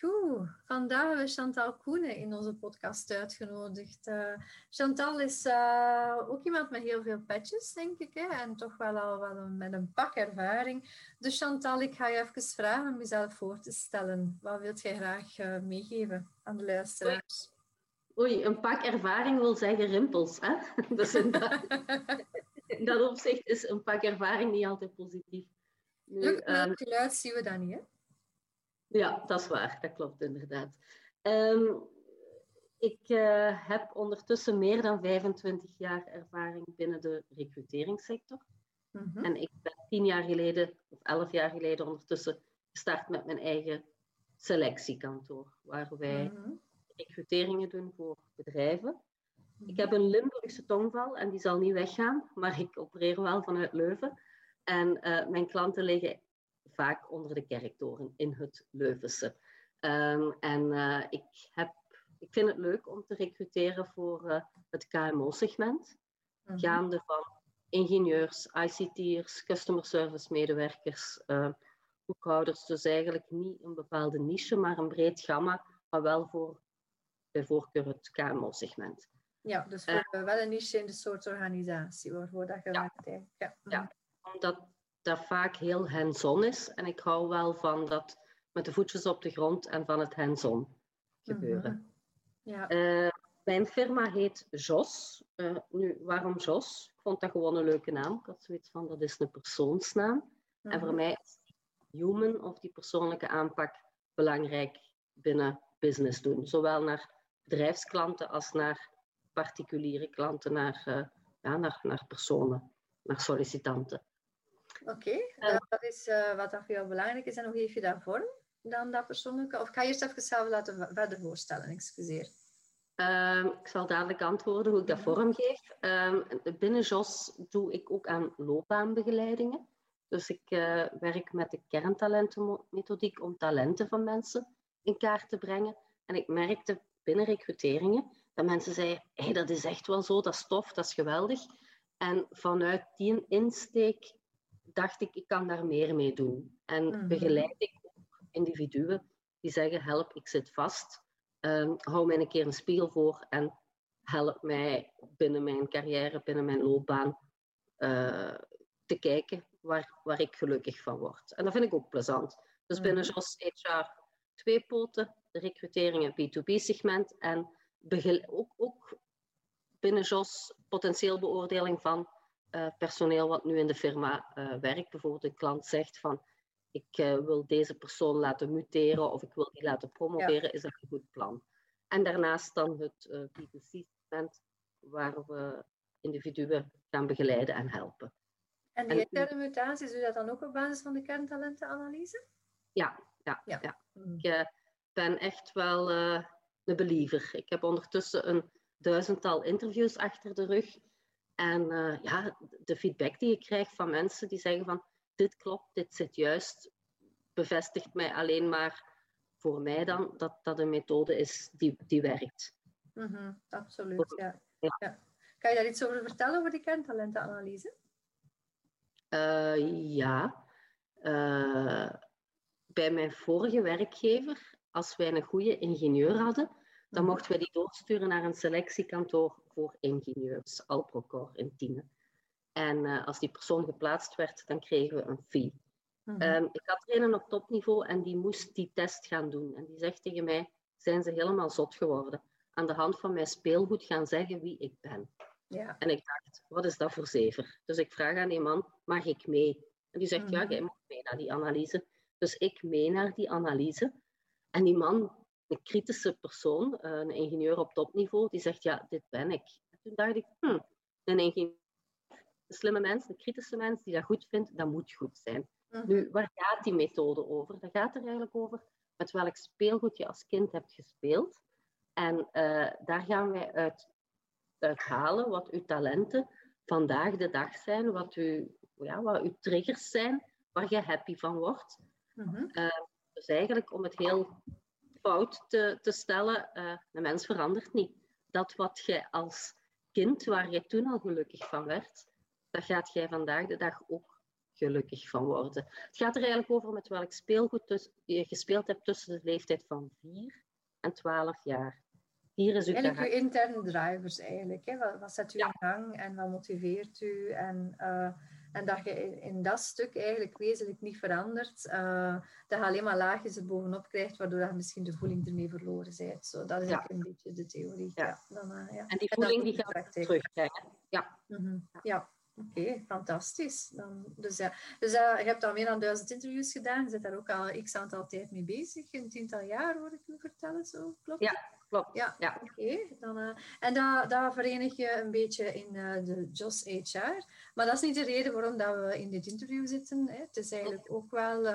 Goed, vandaag hebben we Chantal Koenen in onze podcast uitgenodigd. Uh, Chantal is uh, ook iemand met heel veel petjes, denk ik, hè? en toch wel al wel een, met een pak ervaring. Dus Chantal, ik ga je even vragen om jezelf voor te stellen. Wat wilt jij graag uh, meegeven aan de luisteraars? Oei, een pak ervaring wil zeggen rimpels. Hè? Dus in dat, in dat opzicht is een pak ervaring niet altijd positief. Nu, Lukt um, geluid zien we dat niet, hè? Ja, dat is waar. Dat klopt inderdaad. Um, ik uh, heb ondertussen meer dan 25 jaar ervaring binnen de recruteringssector. Mm -hmm. En ik ben tien jaar geleden, of elf jaar geleden ondertussen, gestart met mijn eigen selectiekantoor. Waar wij mm -hmm. recruteringen doen voor bedrijven. Mm-hmm. Ik heb een Limburgse tongval en die zal niet weggaan, maar ik opereer wel vanuit Leuven. En uh, mijn klanten liggen vaak onder de kerktoren in het Leuvense. Um, en uh, ik, heb, ik vind het leuk om te recruteren voor uh, het KMO-segment. Mm-hmm. Gaande van ingenieurs, ICT'ers, customer service medewerkers, uh, boekhouders. Dus eigenlijk niet een bepaalde niche, maar een breed gamma, maar wel voor bij voorkeur het KMO-segment. Ja, dus voor, wel een niche in de soort organisatie waarvoor dat je ja. werkt. Ja. ja, omdat dat vaak heel hands-on is. En ik hou wel van dat met de voetjes op de grond en van het hands-on gebeuren. Mm -hmm. ja. uh, mijn firma heet Jos. Uh, nu, waarom Jos? Ik vond dat gewoon een leuke naam. Ik had zoiets van, dat is een persoonsnaam. Mm -hmm. En voor mhm. mij is human of die persoonlijke aanpak belangrijk binnen business doen. Zowel naar bedrijfsklanten als naar particuliere klanten, naar, uh, ja, naar, naar personen, naar sollicitanten. Oké, okay. uh, dat is uh, wat dat voor jou belangrijk is. En hoe geef je dat vorm dan dat persoonlijke? Of ga je eerst even zelf laten verder voorstellen, excuseer. Um, ik zal dadelijk antwoorden hoe ik dat vorm geef. Um, binnen JOS doe ik ook aan loopbaanbegeleidingen. Dus ik uh, werk met de kerntalentenmethodiek om talenten van mensen in kaart te brengen. En ik merkte binnen recruteringen dat mensen zeiden, hey, dat is echt wel zo, dat is tof, dat is geweldig. En vanuit die insteek dacht ik, ik kan daar meer mee doen. En mm-hmm. begeleid ik individuen die zeggen, help, ik zit vast. Um, hou mij een keer een spiegel voor en help mij binnen mijn carrière, binnen mijn loopbaan uh, te kijken waar, waar ik gelukkig van word. En dat vind ik ook plezant. Dus binnen mm-hmm. JOS HR twee poten, de recrutering en B2B-segment en ook, ook binnen JOS potentieel beoordeling van uh, personeel wat nu in de firma uh, werkt. Bijvoorbeeld een klant zegt van ik uh, wil deze persoon laten muteren of ik wil die laten promoveren, ja. is dat een goed plan. En daarnaast dan het B2C-segment waar we individuen gaan begeleiden en helpen. En die interne mutaties, doe je dat dan ook op basis van de kerntalentenanalyse? Ja, ja, ja. ja. Mm. Ik ben echt wel een believer. Ik heb ondertussen een duizendtal interviews achter de rug. En uh, ja, de feedback die ik krijg van mensen die zeggen van dit klopt, dit zit juist, bevestigt mij alleen maar voor mij dan dat dat een methode is die, die werkt. Mm -hmm, absoluut, ja. Ja. ja. Kan je daar iets over vertellen, over die kerntalentenanalyse? Uh, ja. Uh, bij mijn vorige werkgever, als wij een goede ingenieur hadden, dan mhm. mochten we die doorsturen naar een selectiekantoor voor ingenieurs, Alprocor in Tiene. En uh, als die persoon geplaatst werd, dan kregen we een fee. Mm -hmm. um, ik had er een op topniveau en die moest die test gaan doen. En die zegt tegen mij, zijn ze helemaal zot geworden. Aan de hand van mijn speelgoed gaan zeggen wie ik ben. Ja. En ik dacht, wat is dat voor zever? Dus ik vraag aan die man, mag ik mee? En die zegt, mm -hmm. ja, jij mag mee naar die analyse. Dus ik mee naar die analyse. En die man een kritische persoon, eh, een ingenieur op topniveau, die zegt, ja, dit ben ik. En toen dacht ik, hm, een ingenieur, een slimme mens, een kritische mens die dat goed vindt, dat moet goed zijn. Mhm. Nu, waar gaat die methode over? Dat gaat er eigenlijk over met welk speelgoed je als kind hebt gespeeld. En uh, daar gaan wij uit, uit halen wat uw talenten vandaag de dag zijn, wat, u, ja, wat uw triggers zijn, waar je happy van wordt. Mm -hmm. uh, dus eigenlijk om het heel fout te, te stellen, uh, de mens verandert niet. Dat wat jij als kind, waar je toen al gelukkig van werd, dat gaat jij vandaag de dag ook gelukkig van worden. Het gaat er eigenlijk over met welk speelgoed je gespeeld hebt tussen de leeftijd van 4 en 12 jaar. Hier is uw eigenlijk uw interne drivers eigenlijk. Hè? Wat, wat zet u in gang en wat motiveert u? En, uh, en dat je in, dat stuk eigenlijk wezenlijk niet verandert. Uh, dat je alleen maar laagjes er bovenop krijgt, waardoor je misschien de voeling ermee verloren bent. Zo, dat is ook een beetje de theorie. Ja. Dan, uh, ja. En die voeling die gaat terugkrijgen. Ja. Mm -hmm. ja. Oké, fantastisch. Dan, dus ja, dus uh, je hebt al meer dan duizend interviews gedaan. Je zit daar ook al x aantal tijd mee bezig. Een tiental jaar hoor ik u vertellen, zo klopt Ja, klopt. Ja, ja. oké. dan uh, en dat, dat verenig je een beetje in uh, de JOS HR. Maar dat is niet de reden waarom dat we in dit interview zitten. Hè. Het is eigenlijk ook wel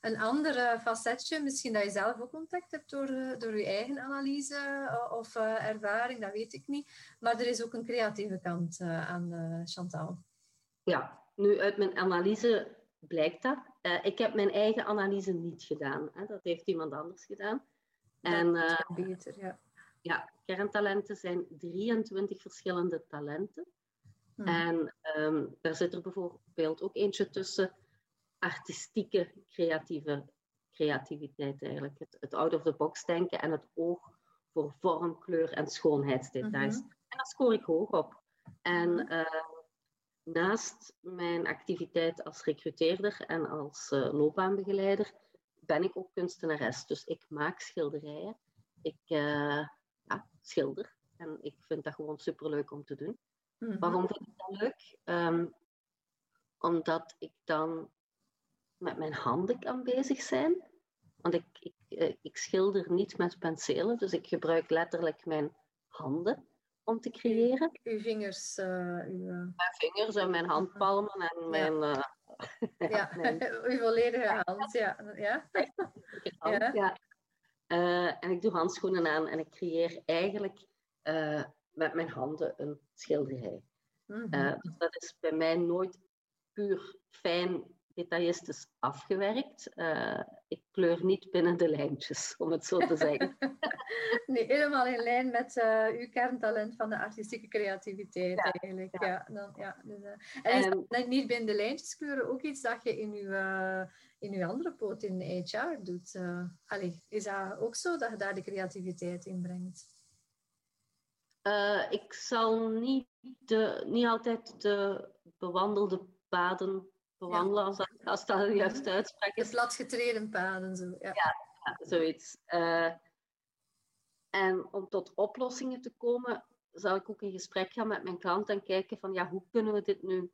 een ander facetje. Misschien dat je zelf ook contact hebt door, door je eigen analyse of ervaring, dat weet ik niet. Maar er is ook een creatieve kant aan Chantal. Ja, nu uit mijn analyse blijkt dat. Ik heb mijn eigen analyse niet gedaan. Hè. Dat heeft iemand anders gedaan. En, uh, beter, ja. Ja, kerntalenten zijn 23 verschillende talenten. Hmm. En um, daar zit er bijvoorbeeld ook eentje tussen artistieke creatieve, creativiteit eigenlijk. Het, het out-of-the-box denken en het oog voor vorm, kleur en schoonheidsdetails. Mm -hmm. En daar scoor ik hoog op. En uh, naast mijn activiteit als recruteerder en als uh, loopbaanbegeleider ben ik ook kunstenares. Dus ik maak schilderijen. Ik uh, ja, schilder. En ik vind dat gewoon superleuk om te doen. Mm -hmm. Waarom vind ik dat leuk? Um, omdat ik dan met mijn handen kan bezig zijn. Want ik, ik, eh, ik schilder niet met penselen, dus ik gebruik letterlijk mijn handen om te creëren. Uw vingers. Uh, uw. Mijn vingers en mijn handpalmen en mijn... Uh, ja, mijn... uw volledige hand, ja. Ja. Hand, ja. en ik doe handschoenen aan en ik creëer eigenlijk met mijn handen een schilderij. Mm -hmm. dus dat is bij mij nooit puur fijn detailistisch afgewerkt. Uh, ik kleur niet binnen de lijntjes, om het zo te zeggen. nee, helemaal in lijn met uh, uw kerntalent van de artistieke creativiteit ja, eigenlijk. Ja. ja dan, ja dus, uh, en is niet binnen de lijntjes kleuren ook iets dat je in uw, in uw andere poot in HR doet? allee, is dat ook zo dat je daar de creativiteit in brengt? ik zal niet, de, niet altijd de bewandelde paden bewandelen, als, dat, als dat de juiste uitspraak is. Platgetreden paden, zo. Ja, ja, ja zoiets. Uh, en om tot oplossingen te komen, zal ik ook in gesprek gaan met mijn klant en kijken van, ja, hoe kunnen we dit nu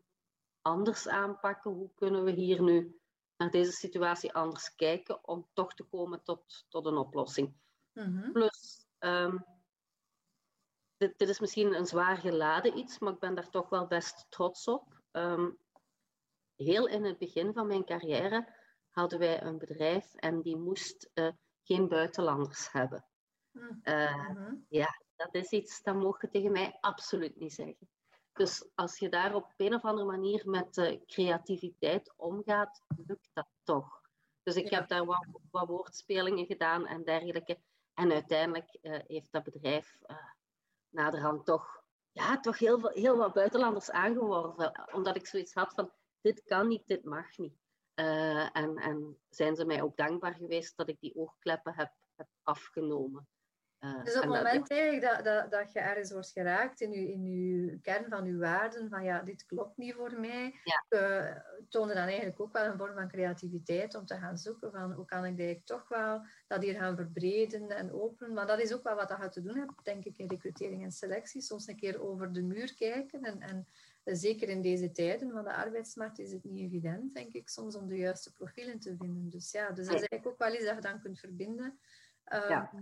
anders aanpakken? Hoe kunnen we hier nu naar deze situatie anders kijken om toch te komen tot, tot een oplossing? Mm -hmm. Plus, um, dit, dit, is misschien een zwaar geladen iets, maar ik ben daar toch wel best trots op. Um, heel in het begin van mijn carrière hadden wij een bedrijf en die moest uh, geen buitenlanders hebben. Uh, Ja, dat is iets dat mogen je tegen mij absoluut niet zeggen. Dus als je daar op een of andere manier met uh, creativiteit omgaat, lukt dat toch. Dus ik heb daar wat, wat, woordspelingen gedaan en dergelijke. En uiteindelijk heeft dat bedrijf naderhand toch, ja, toch heel, veel, heel wat buitenlanders aangeworven. Omdat ik zoiets had van, dit kan niet, dit mag niet. Uh, en, en zijn ze mij ook dankbaar geweest dat ik die oogkleppen heb, heb afgenomen. Uh, dus op het moment dat, eigenlijk dat, dat, dat je ergens wordt geraakt in je, in je kern van je waarden, van ja, dit klopt niet voor mij, ja. uh, toonde dan eigenlijk ook wel een vorm van creativiteit om te gaan zoeken van hoe kan ik eigenlijk toch wel dat hier gaan verbreden en openen. Maar dat is ook wel wat je te doen hebt, denk ik, in recrutering en selectie. Soms een keer over de muur kijken en, en zeker in deze tijden van de arbeidsmarkt is het niet evident, denk ik, soms om de juiste profielen te vinden. Dus ja, dus dat is eigenlijk ook wel iets dat je dan kunt verbinden. Um, ja.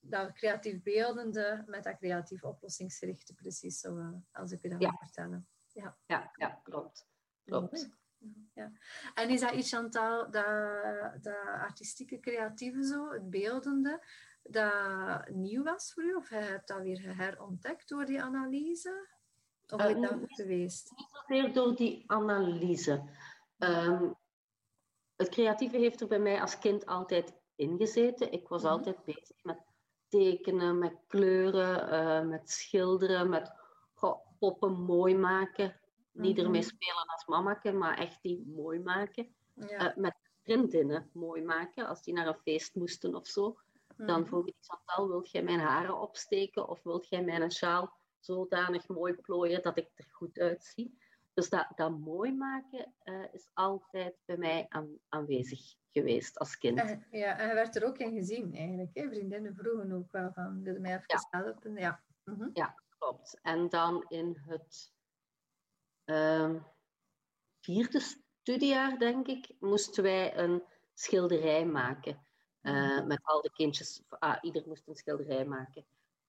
Dat creatief beeldende met dat creatief oplossingsgerichte, precies zo uh, als ik u dat ja. wil vertellen. Ja, ja, ja klopt. klopt. Ja. En is dat iets, Chantal, dat, dat artistieke creatieve zo, het beeldende, dat nieuw was voor u? Of heb je dat weer herontdekt door die analyse? Of uh, dat geweest? Niet zozeer door die analyse. Um, het creatieve heeft er bij mij als kind altijd ingezeten. Ik was mm -hmm. altijd bezig met tekenen, met kleuren, uh, met schilderen, met goh, poppen mooi maken. Niet Mhm. ermee spelen als mamake, maar echt die mooi maken. Ja. Eh, met vriendinnen mooi maken. Als die naar een feest moesten of zo. Dan Mhm. vroeg ik Chantal, wilt jij mijn haren opsteken? Of wilt jij mijn sjaal zodanig mooi plooien dat ik er goed uitzie? Dus dat, dat mooi maken eh, is altijd bij mij aan- aanwezig geweest als kind. En, ja, en je werd er ook in gezien eigenlijk. Hè? Vriendinnen vroegen ook wel van, wil je mij even helpen? Ja. Mhm. Klopt. En dan in het ehm, vierde studiejaar, denk ik, moesten wij een schilderij maken. Eh, met al de kindjes. Ah, ieder moest een schilderij maken.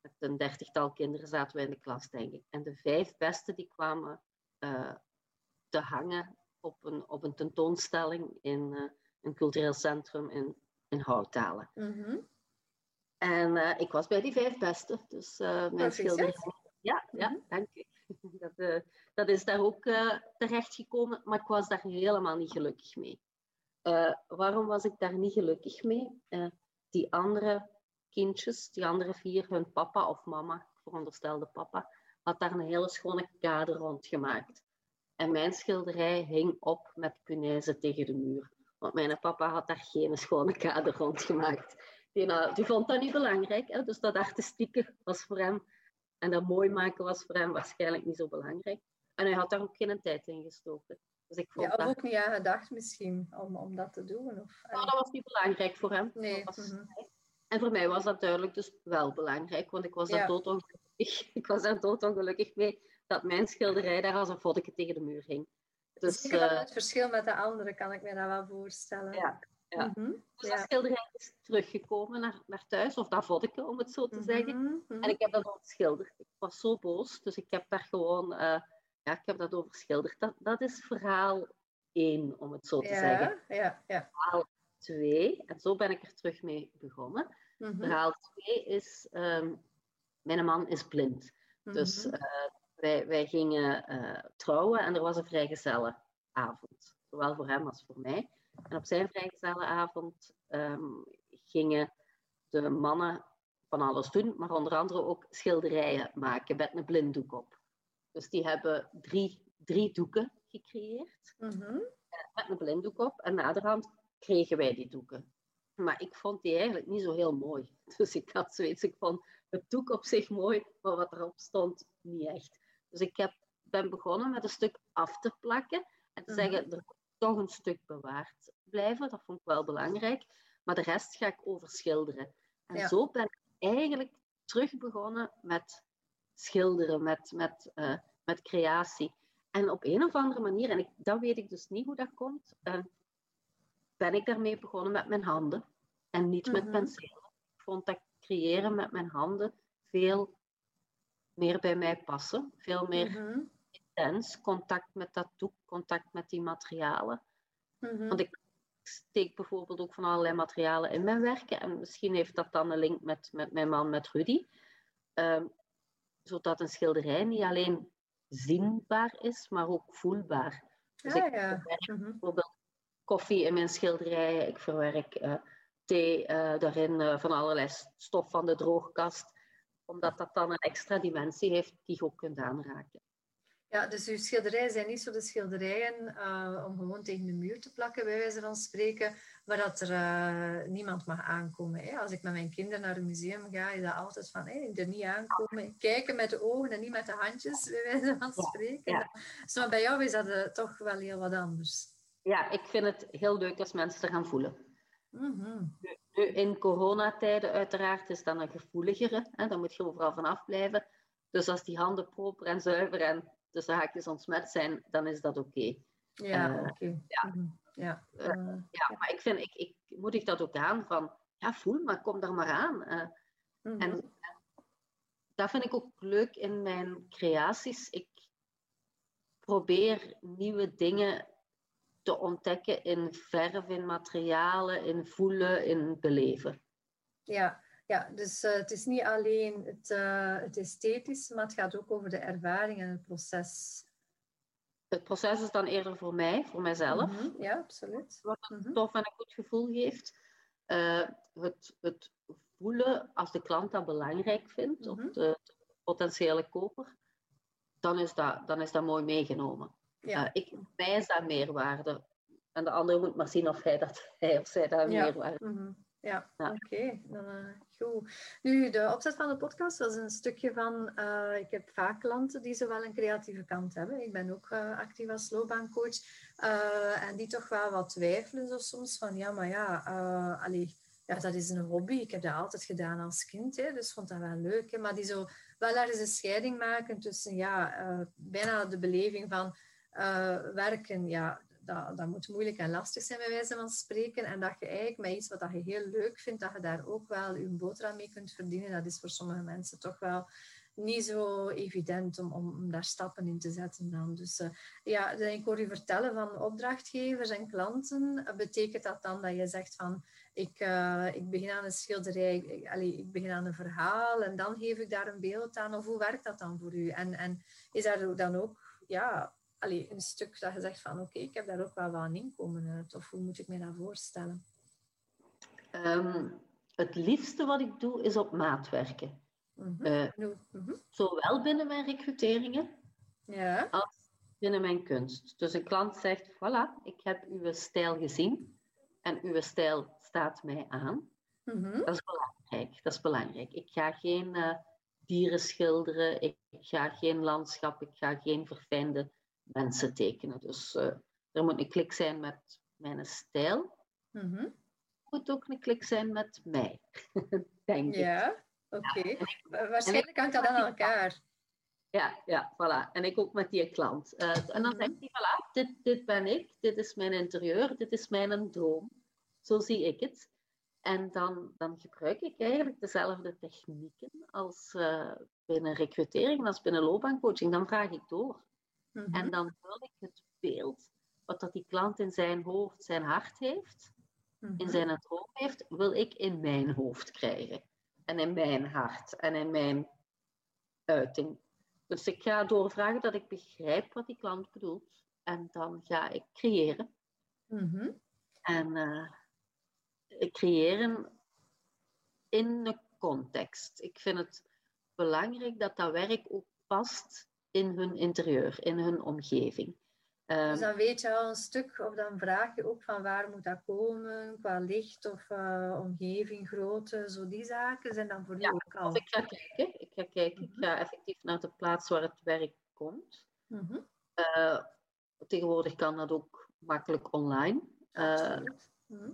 Met een dertigtal kinderen zaten wij in de klas, denk ik. En de vijf beste die kwamen eh, te hangen op een, op een tentoonstelling in eh, een cultureel centrum in, in Houthalen. Mhm. En eh, ik was bij die vijf beste. Dus mijn schilderij. Ja, ja, Mhm. dank u. Dat, dat is daar ook terechtgekomen, maar ik was daar helemaal niet gelukkig mee. Waarom was ik daar niet gelukkig mee? Die andere kindjes, die andere vier, hun papa of mama, veronderstelde papa, had daar een hele schone kade rond gemaakt. En mijn schilderij hing op met punaise tegen de muur. Want mijn papa had daar geen schone kade rond gemaakt. Die, nou, die vond dat niet belangrijk. Hè? Dus dat artistieke was voor hem en dat mooi maken was voor hem waarschijnlijk niet zo belangrijk. En hij had daar ook geen tijd in gestoken. Dus ik vond Ja, dat, ook niet aan gedacht misschien, om, om dat te doen. Of, nou, dat was niet belangrijk voor hem. nee. Dat was- mhm. En voor mij was dat duidelijk dus wel belangrijk, want ik was daar Ja. doodongelukkig. Ik was daar doodongelukkig mee dat mijn schilderij daar als een voddenke tegen de muur hing. Dus, Zeker wel eh, het verschil met de anderen kan ik me dat wel voorstellen. Ja, ja. Mhm. dus Ja. dat schilderij is teruggekomen naar, naar thuis, of dat voddenke om het zo te zeggen. Mhm, mhm. En ik heb dat overschilderd. Ik was zo boos, dus ik heb daar gewoon, eh, ja, ik heb dat overschilderd. Dat, dat is verhaal één, om het zo te zeggen. Ja, ja, ja. Verhaal twee, en zo ben ik er terug mee begonnen. Mhm, Verhaal twee is, ehm, mijn man is blind. Dus mhm. eh, wij, wij gingen eh, trouwen en er was een vrijgezellenavond. Zowel voor hem als voor mij. En op zijn vrijgezellenavond ehm, gingen de mannen van alles doen, maar onder andere ook schilderijen maken met een blinddoek op. Dus die hebben drie, drie doeken gecreëerd Mhm. met een blinddoek op. En naderhand kregen wij die doeken. Maar ik vond die eigenlijk niet zo heel mooi. Dus ik had zoiets, ik vond het doek op zich mooi, maar wat erop stond, niet echt. Dus ik heb, ben begonnen met een stuk af te plakken en te Mhm. zeggen, er moet toch een stuk bewaard blijven. Dat vond ik wel belangrijk. Maar de rest ga ik overschilderen. En Ja. zo ben ik eigenlijk terug begonnen met schilderen, met, met, eh, met creatie. En op een of andere manier, en ik, dat weet ik dus niet hoe dat komt, eh, ben ik daarmee begonnen met mijn handen en niet met Mhm. penselen. Ik vond dat creëren met mijn handen veel meer bij mij passen, veel meer Mhm, intens. Contact met dat doek, contact met die materialen. mhm. Want ik steek bijvoorbeeld ook van allerlei materialen in mijn werken. En misschien heeft dat dan een link met, met mijn man, met Rudy. Ehm, zodat een schilderij niet alleen zinbaar is, maar ook voelbaar. Dus Ja, ik ja. Mhm. bijvoorbeeld koffie in mijn schilderijen. Ik verwerk eh, thee eh, daarin eh, van allerlei stof van de droogkast. Omdat dat dan een extra dimensie heeft die je ook kunt aanraken. Ja, dus uw schilderijen zijn niet zo de schilderijen om gewoon tegen de muur te plakken, bij wijze van spreken, waar dat er niemand mag aankomen. Hè? Als ik met mijn kinderen naar een museum ga, is dat altijd van hé, er niet aankomen, kijken met de ogen en niet met de handjes, bij wijze van spreken. ja. Dus, maar bij jou is dat toch wel heel wat anders. Ja, ik vind het heel leuk als mensen het gaan voelen. Mhm. Nu, in coronatijden uiteraard is dat een gevoeligere. Hè? Daar moet je overal van afblijven. Dus als die handen proper en zuiver en de zaakjes ontsmet zijn, dan is dat oké. Ja, Eh, oké. ja. Ja. Eh, Ja, maar ik, vind, ik, ik moedig dat ook aan van, ja, voel maar, kom daar maar aan. Eh, mhm. En dat vind ik ook leuk in mijn creaties. Ik probeer nieuwe dingen te ontdekken in verf, in materialen, in voelen, in beleven. Ja, ja dus eh, het is niet alleen het, eh, het esthetische, maar het gaat ook over de ervaring en het proces. Het proces is dan eerder voor mij, voor mijzelf, Mhm, Ja, absoluut. wat Mhm. een tof en een goed gevoel geeft. Eh, het, het voelen, als de klant dat belangrijk vindt, Mhm. of de, de potentiële koper, dan is dat, dan is dat mooi meegenomen. Ja. Uh, ik, mij is dat meerwaarde. En de andere moet maar zien of hij, dat, hij of zij dat Ja. meerwaarde Mhm. Ja, Ja. oké. Dan, eh, goed. Nu, de opzet van de podcast was een stukje van... eh, ik heb vaak klanten die zowel een creatieve kant hebben. Ik ben ook eh, actief als loopbaancoach. eh, en die toch wel wat twijfelen zo soms van... Ja, maar ja, eh, allee, ja, dat is een hobby. Ik heb dat altijd gedaan als kind. Hè, dus vond dat wel leuk. Hè, maar die zo wel ergens een scheiding maken tussen... Ja, eh, bijna de beleving van eh, werken... Ja, dat, dat moet moeilijk en lastig zijn, bij wijze van spreken. En dat je eigenlijk met iets wat je heel leuk vindt, dat je daar ook wel je boterham mee kunt verdienen. Dat is voor sommige mensen toch wel niet zo evident om, om, daar stappen in te zetten dan. Dus eh, ja, ik hoor je vertellen van opdrachtgevers en klanten. Betekent dat dan dat je zegt van, ik, eh, ik begin aan een schilderij, ik, allee, ik begin aan een verhaal en dan geef ik daar een beeld aan? Of hoe werkt dat dan voor u? En, en is daar dan ook, ja, allee, een stuk dat je zegt van oké, ik heb daar ook wel wat aan inkomen uit. Of hoe moet ik me dat voorstellen? Ehm, het liefste wat ik doe is op maat werken. Mhm. Eh, mhm. zowel binnen mijn recruteringen Ja. als binnen mijn kunst. Dus een klant zegt, voilà, ik heb uw stijl gezien en uw stijl staat mij aan. Mhm. Dat is belangrijk. Dat is belangrijk. Ik ga geen eh, dieren schilderen, ik, ik ga geen landschap, ik ga geen verfijnde mensen tekenen. Dus eh, er moet een klik zijn met mijn stijl. Mhm. Er moet ook een klik zijn met mij, denk ik. Ja, oké. Wa- Waarschijnlijk hangt dat aan elkaar. Ja, ja, voilà. En ik ook met die klant. Eh, en dan Mhm. zegt hij, voilà, dit, dit ben ik, dit is mijn interieur, dit is mijn droom. Zo zie ik het. En dan, dan gebruik ik eigenlijk dezelfde technieken als eh, binnen recrutering, als binnen loopbaancoaching. Dan vraag ik door. Mhm. En dan vul ik het beeld wat dat die klant in zijn hoofd, zijn hart heeft, in Mhm. zijn droom heeft, wil ik in mijn hoofd krijgen. En in mijn hart en in mijn uiting. Dus ik ga doorvragen dat ik begrijp wat die klant bedoelt. En dan ga ik creëren. Mhm. En eh, creëren in een context. Ik vind het belangrijk dat dat werk ook past in hun interieur, in hun omgeving. Ehm, Dus dan weet je al een stuk, of dan vraag je ook van waar moet dat komen, qua licht of eh, omgeving, grootte, zo die zaken zijn dan voor Ja, ook al. Als ik ga kijken, ik ga kijken, ik ga effectief naar de plaats waar het werk komt. Mhm. Eh, tegenwoordig kan dat ook makkelijk online. Eh. Mhm.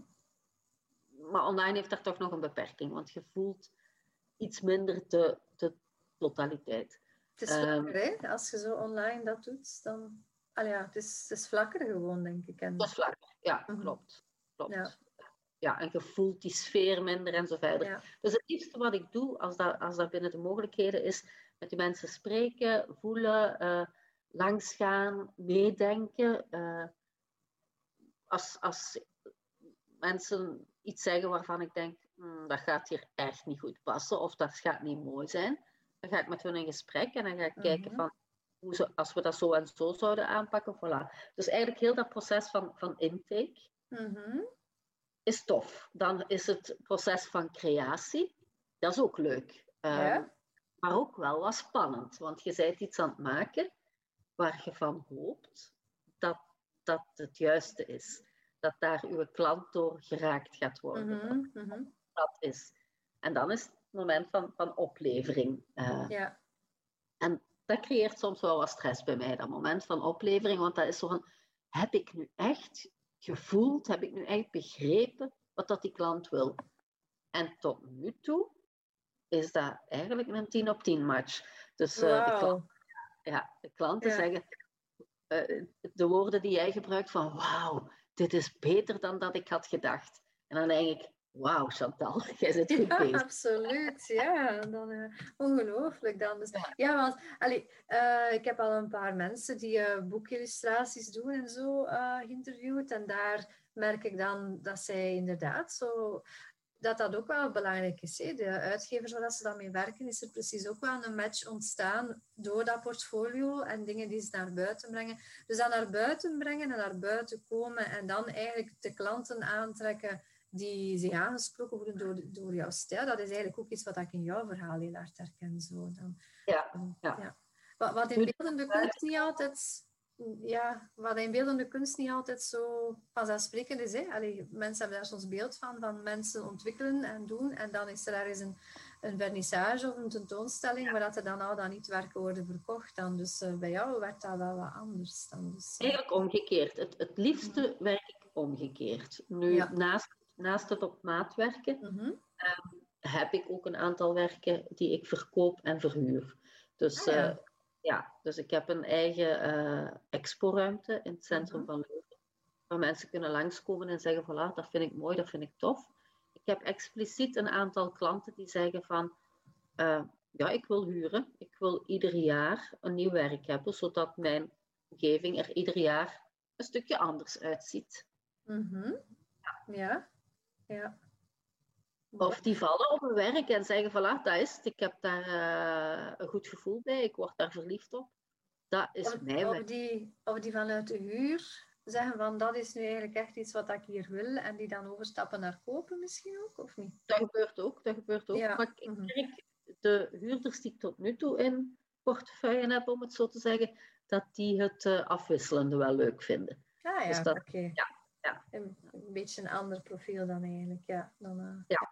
maar online heeft daar toch nog een beperking, want je voelt iets minder de, de totaliteit. Het is Ehm, vlakker, hè? Als je zo online dat doet, dan... Ja, het is, het is vlakker gewoon, denk ik. En, Dat is vlak, ja, Mhm. klopt. klopt. Ja. Ja. en je voelt die sfeer minder en zo verder. ja. Dus het liefste wat ik doe, als dat, als dat binnen de mogelijkheden is, met die mensen spreken, voelen, eh, langsgaan, meedenken. eh, als, als mensen iets zeggen waarvan ik denk, "Hmm, dat gaat hier echt niet goed passen of dat gaat niet mooi zijn, dan ga ik met hun in gesprek en dan ga ik kijken Mhm. van, hoe ze, als we dat zo en zo zouden aanpakken, voilà. Dus eigenlijk heel dat proces van, van intake Mhm. is tof. Dan is het proces van creatie, dat is ook leuk. Ehm. Maar ook wel wat spannend, want je bent iets aan het maken waar je van hoopt dat dat het juiste is. Dat daar uw klant door geraakt gaat worden. Mhm. Mhm. Dat is. En dan is het moment van, van oplevering. eh, Ja. en dat creëert soms wel wat stress bij mij, dat moment van oplevering. Want dat is zo van, heb ik nu echt gevoeld, heb ik nu echt begrepen wat dat die klant wil? En tot nu toe is dat eigenlijk een 10 op 10 match. Dus eh, de, klant, ja, de klanten Ja. zeggen eh, de woorden die jij gebruikt van wauw, dit is beter dan dat ik had gedacht. En dan denk ik, wauw Chantal, jij zit goed Ja, bezig. absoluut. Ja, dan, eh, ongelooflijk dan. Dus, Ja. ja. want allee, eh, ik heb al een paar mensen die eh, boekillustraties doen en zo geïnterviewd. En daar merk ik dan dat zij inderdaad zo... Dat dat ook wel belangrijk is. Hè? De uitgevers waar ze dan mee werken, is er precies ook wel een match ontstaan door dat portfolio en dingen die ze naar buiten brengen. Dus dat naar buiten brengen en naar buiten komen en dan eigenlijk de klanten aantrekken die zich aangesproken worden door, door jouw stijl. Dat is eigenlijk ook iets wat ik in jouw verhaal heel hard herken. Zo. Dan, Ja, ja. Wat, wat in beeldende kunst niet altijd ja, wat in beeldende kunst niet altijd zo vanzelfsprekend is. Hè? Allee, mensen hebben daar soms beeld van, van mensen ontwikkelen en doen. En dan is er ergens een, een vernissage of een tentoonstelling waar dat er dan al dan niet werken worden verkocht. Dan. Dus uh, bij jou werd dat wel wat anders. Dan. Dus, uh... Eigenlijk omgekeerd. Het, het liefste werk ik omgekeerd. Nu, naast, naast het op maat werken, mm -hmm. um, heb ik ook een aantal werken die ik verkoop en verhuur. Dus... Ah, ja. uh, ja, dus ik heb een eigen uh, exporuimte in het centrum mm -hmm. van Leuven. Waar mensen kunnen langskomen en zeggen, voilà, dat vind ik mooi, dat vind ik tof. Ik heb expliciet een aantal klanten die zeggen van, uh, ja, ik wil huren. Ik wil ieder jaar een nieuw werk hebben, zodat mijn omgeving er ieder jaar een stukje anders uitziet. Mm -hmm. Ja, ja. Of die vallen op hun werk en zeggen, voilà, dat is het. Ik heb daar uh, een goed gevoel bij. Ik word daar verliefd op. Dat is of, mijn of die, of die vanuit de huur zeggen van, dat is nu eigenlijk echt iets wat ik hier wil. En die dan overstappen naar kopen misschien ook, of niet? Dat gebeurt ook, dat gebeurt ook. Ja. Maar ik Mhm. merk, de huurders die ik tot nu toe in portefeuille heb, om het zo te zeggen, dat die het uh, afwisselende wel leuk vinden. Ah ja, Dus dat- ja, ja. Een, een beetje een ander profiel dan eigenlijk, ja. Dan, eh. Ja.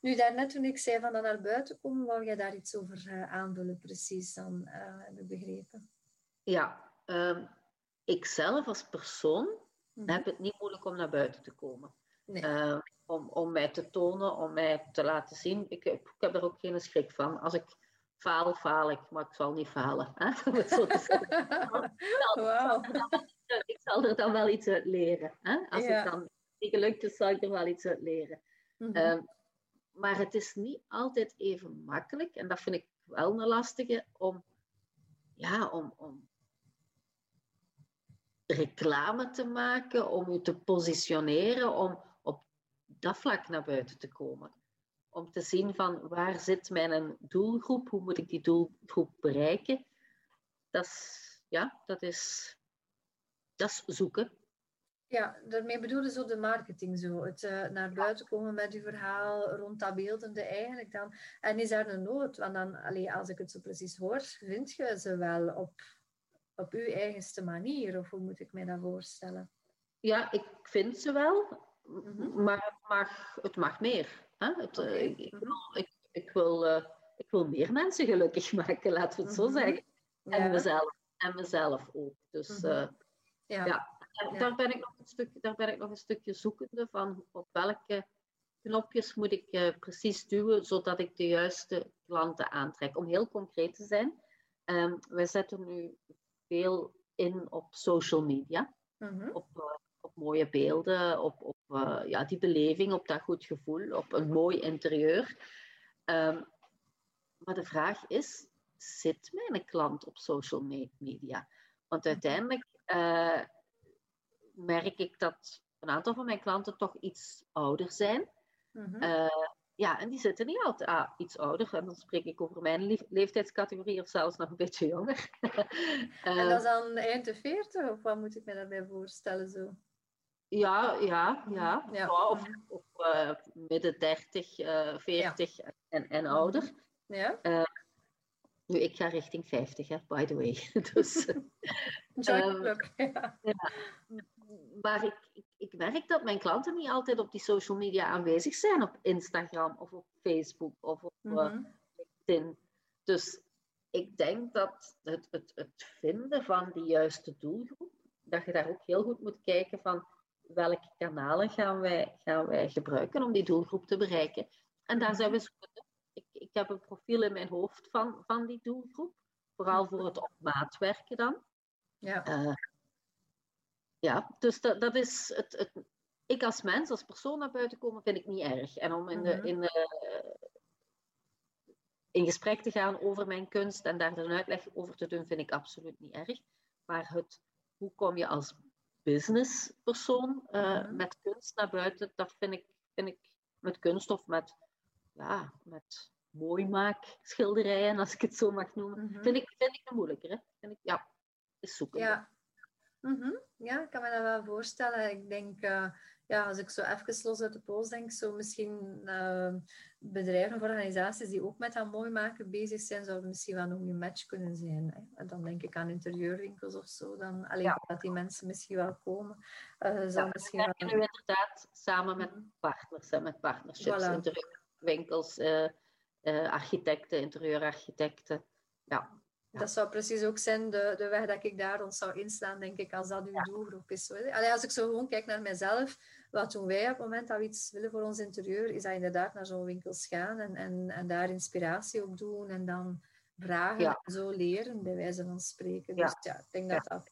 Nu, daarnet toen ik zei van dat naar buiten komen, wou jij daar iets over eh, aanvullen, precies, dan eh, heb ik begrepen. Ja, ehm, ik zelf als persoon Mhm. heb het niet moeilijk om naar buiten te komen. Nee. Eh, om, om mij te tonen, om mij te laten zien. Ik, heb- ik heb er ook geen schrik van. Als ik faal, faal ik, maar ik zal niet falen. Hè? Zo te zeggen. ik zal er dan wel iets uit leren. Hè? Als Ja. het dan niet gelukt is, zal ik er wel iets uit leren. Mhm. Ehm, maar het is niet altijd even makkelijk, en dat vind ik wel een lastige, om, ja, om, om reclame te maken, om je te positioneren, om op dat vlak naar buiten te komen. Om te zien van waar zit mijn doelgroep, hoe moet ik die doelgroep bereiken. Dat is, ja, dat is, dat is zoeken. Ja, daarmee bedoelde zo de marketing zo. Het eh, naar buiten komen met je verhaal rond dat beeldende eigenlijk dan. En is daar een nood? Want dan, allee, als ik het zo precies hoor, vind je ze wel op, op uw eigenste manier? Of hoe moet ik mij dat voorstellen? Ja, ik vind ze wel, Mhm. maar het mag, het mag meer. Hè? Het, eh, ik, ik wil, ik, ik, wil, eh, ik wil meer mensen gelukkig maken, laten we het zo Mhm. zeggen. En, Ja. mezelf, en mezelf ook. Dus eh, Ja. ja. daar, Ja. daar, ben ik nog een stuk, daar ben ik nog een stukje zoekende van op welke knopjes moet ik eh, precies duwen, zodat ik de juiste klanten aantrek. Om heel concreet te zijn, ehm, wij zetten nu veel in op social media Mhm. op, eh, op mooie beelden, op, op eh, ja, die beleving, op dat goed gevoel, op een mooi interieur. Ehm, maar de vraag is, zit mijn klant op social me- media? Want uiteindelijk eh, merk ik dat een aantal van mijn klanten toch iets ouder zijn. Mhm. Eh, ja, en die zitten niet altijd ah, iets ouder. En dan spreek ik over mijn leeftijdscategorie of zelfs nog een beetje jonger. En Eh, dat is dan eind de 40 of wat moet ik me daarbij voorstellen zo? Ja, ja, ja. Ja. Ja, of of eh, midden 30, eh 40 en, en ouder. Ja? Nu, ik ga richting 50, hè, by the way. dus, club. Ja. maar ik, ik, ik merk dat mijn klanten niet altijd op die social media aanwezig zijn. Op Instagram of op Facebook of op eh, Mhm. LinkedIn. Dus ik denk dat het, het, het vinden van die juiste doelgroep, dat je daar ook heel goed moet kijken van welke kanalen gaan wij, gaan wij gebruiken om die doelgroep te bereiken. En daar zijn we zoekende. Ik, heb een profiel in mijn hoofd van, van die doelgroep, vooral voor het op maat werken dan. Ja. Eh, ja, dus dat, dat is het, het. Ik als mens, als persoon naar buiten komen, vind ik niet erg. En om in, de, Mhm. in, de, in gesprek te gaan over mijn kunst en daar een uitleg over te doen, vind ik absoluut niet erg. Maar het, hoe kom je als businesspersoon eh, Mhm. met kunst naar buiten, dat vind ik, vind ik met kunst of met, ja, met mooimaakschilderijen, als ik het zo mag noemen, Mhm. vind, ik, vind ik moeilijker. Hè? Vind ik, ja, is zoeken. Ja. Mhm. Ja, ik kan me dat wel voorstellen. Ik denk, uh, ja, als ik zo even los uit de pols denk, zo misschien uh, bedrijven of organisaties die ook met dat mooi maken bezig zijn, zouden misschien wel nog een match kunnen zijn. Hè. En dan denk ik aan interieurwinkels of zo. Dan, alleen ja. dat die mensen misschien wel komen. Uh, ja, misschien wel... nu inderdaad samen met mhm. partners, hè, met partnerships, voilà. interieurwinkels, architecten, interieurarchitecten. Ja, dat zou precies ook zijn de, de weg dat ik daar ons zou inslaan, denk ik, als dat uw ja. doelgroep is. Allee, als ik zo gewoon kijk naar mezelf, wat doen wij op het moment dat we iets willen voor ons interieur, is dat inderdaad naar zo'n winkels gaan en, en, en daar inspiratie op doen en dan vragen en zo leren, bij wijze van spreken. Dus ja, ik denk dat dat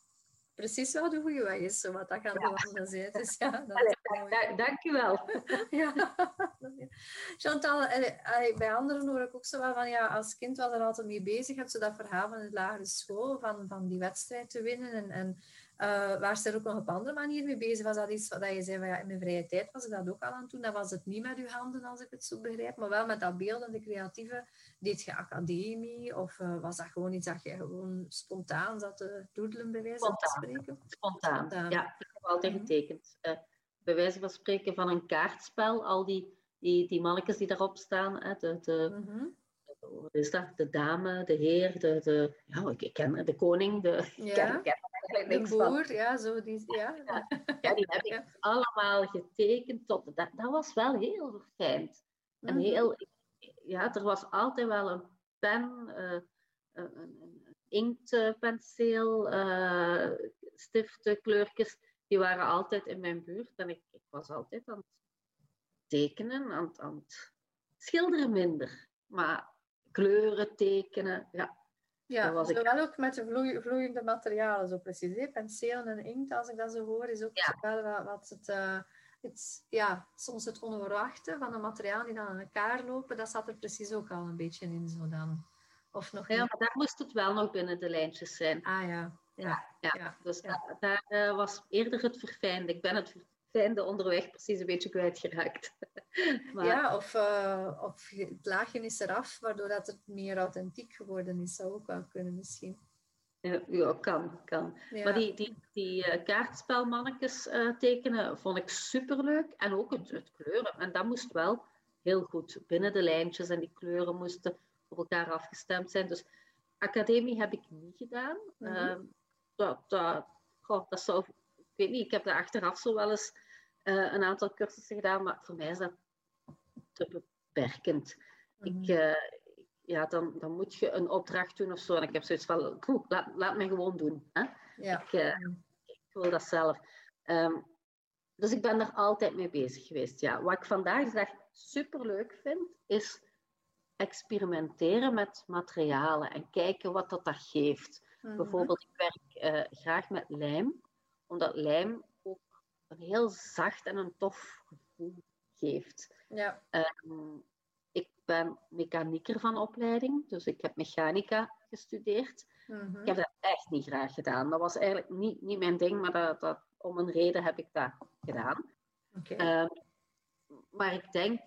precies wel de goede weg is, zo wat dat gaat ja. zijn. Dus ja, dat Allee, dank, dank je wel. ja. Chantal, bij anderen hoor ik ook zo wel van, ja, als kind was er altijd mee bezig, had ze dat verhaal van de lagere school, van, van die wedstrijd te winnen en, en uh, waar ze er ook nog op andere manier mee bezig was. Dat iets wat je zei van ja, in mijn vrije tijd was ik dat ook al aan het doen. Dat was het niet met uw handen, als ik het zo begrijp, maar wel met dat beeldende creatieve. Deed je academie of uh, was dat gewoon iets dat je gewoon spontaan zat te doedelen, bij wijze van spreken? Spontaan, spontaan. ja. Ik heb altijd mhm. getekend. Uh, bij wijze van spreken van een kaartspel, al die, die, die mannetjes die daarop staan, hè, de, de, mm -hmm. wat is dat? De dame, de heer, de, de, ja, ik ken de koning, de, ja. ik ken, eigenlijk de boer, ja, zo die, ja. ja. die heb ik allemaal getekend. Tot, dat, dat was wel heel verfijnd. En mhm. heel, ja, er was altijd wel een pen, uh, een, een inktpenseel, uh, stiften, kleurtjes. Die waren altijd in mijn buurt. En ik, ik was altijd aan het tekenen, aan, aan het schilderen minder. Maar kleuren tekenen, ja, ja, was ik... wel ook met de vloei, vloeiende materialen, zo precies. Hè? Penselen en inkt, als ik dat zo hoor, is ook wel wat, wat het, uh, het, ja, soms het onverwachte van de materialen die dan aan elkaar lopen, dat zat er precies ook al een beetje in zo dan. Of nog ja, maar daar moest het wel nog binnen de lijntjes zijn. Ah ja. Ja, ja. ja. dus daar, daar uh, was eerder het verfijnde. Ik ben het de onderweg precies een beetje kwijtgeraakt. maar... Ja, of, uh, of het laagje is eraf, waardoor dat het meer authentiek geworden is. Zou ook wel kunnen misschien. Ja, kan, kan. Maar die, die, die uh, kaartspelmannetjes uh, tekenen vond ik superleuk. En ook het, het, kleuren. En dat moest wel heel goed binnen de lijntjes. En die kleuren moesten op elkaar afgestemd zijn. Dus academie heb ik niet gedaan. Mm -hmm. dat, dat, goh, dat zou... Ik weet niet, ik heb daar achteraf zo wel eens uh, een aantal cursussen gedaan, maar voor mij is dat te beperkend. Ik, uh, ja, dan, dan moet je een opdracht doen of zo. En ik heb zoiets van, laat, laat me gewoon doen. Hè? Ja. Ik, uh, ik, wil dat zelf. Um, dus ik ben er altijd mee bezig geweest. Ja. Wat ik vandaag de dag superleuk vind, is experimenteren met materialen en kijken wat dat, dat geeft. Mm -hmm. Bijvoorbeeld, ik werk graag met lijm, omdat lijm een heel zacht en een tof gevoel geeft. Ja. Um, ik ben mechanieker van opleiding, dus ik heb mechanica gestudeerd. Mm-hmm. Ik heb dat echt niet graag gedaan. Dat was eigenlijk niet, niet mijn ding, maar dat, dat, om een reden heb ik dat gedaan. Okay. Um, maar ik denk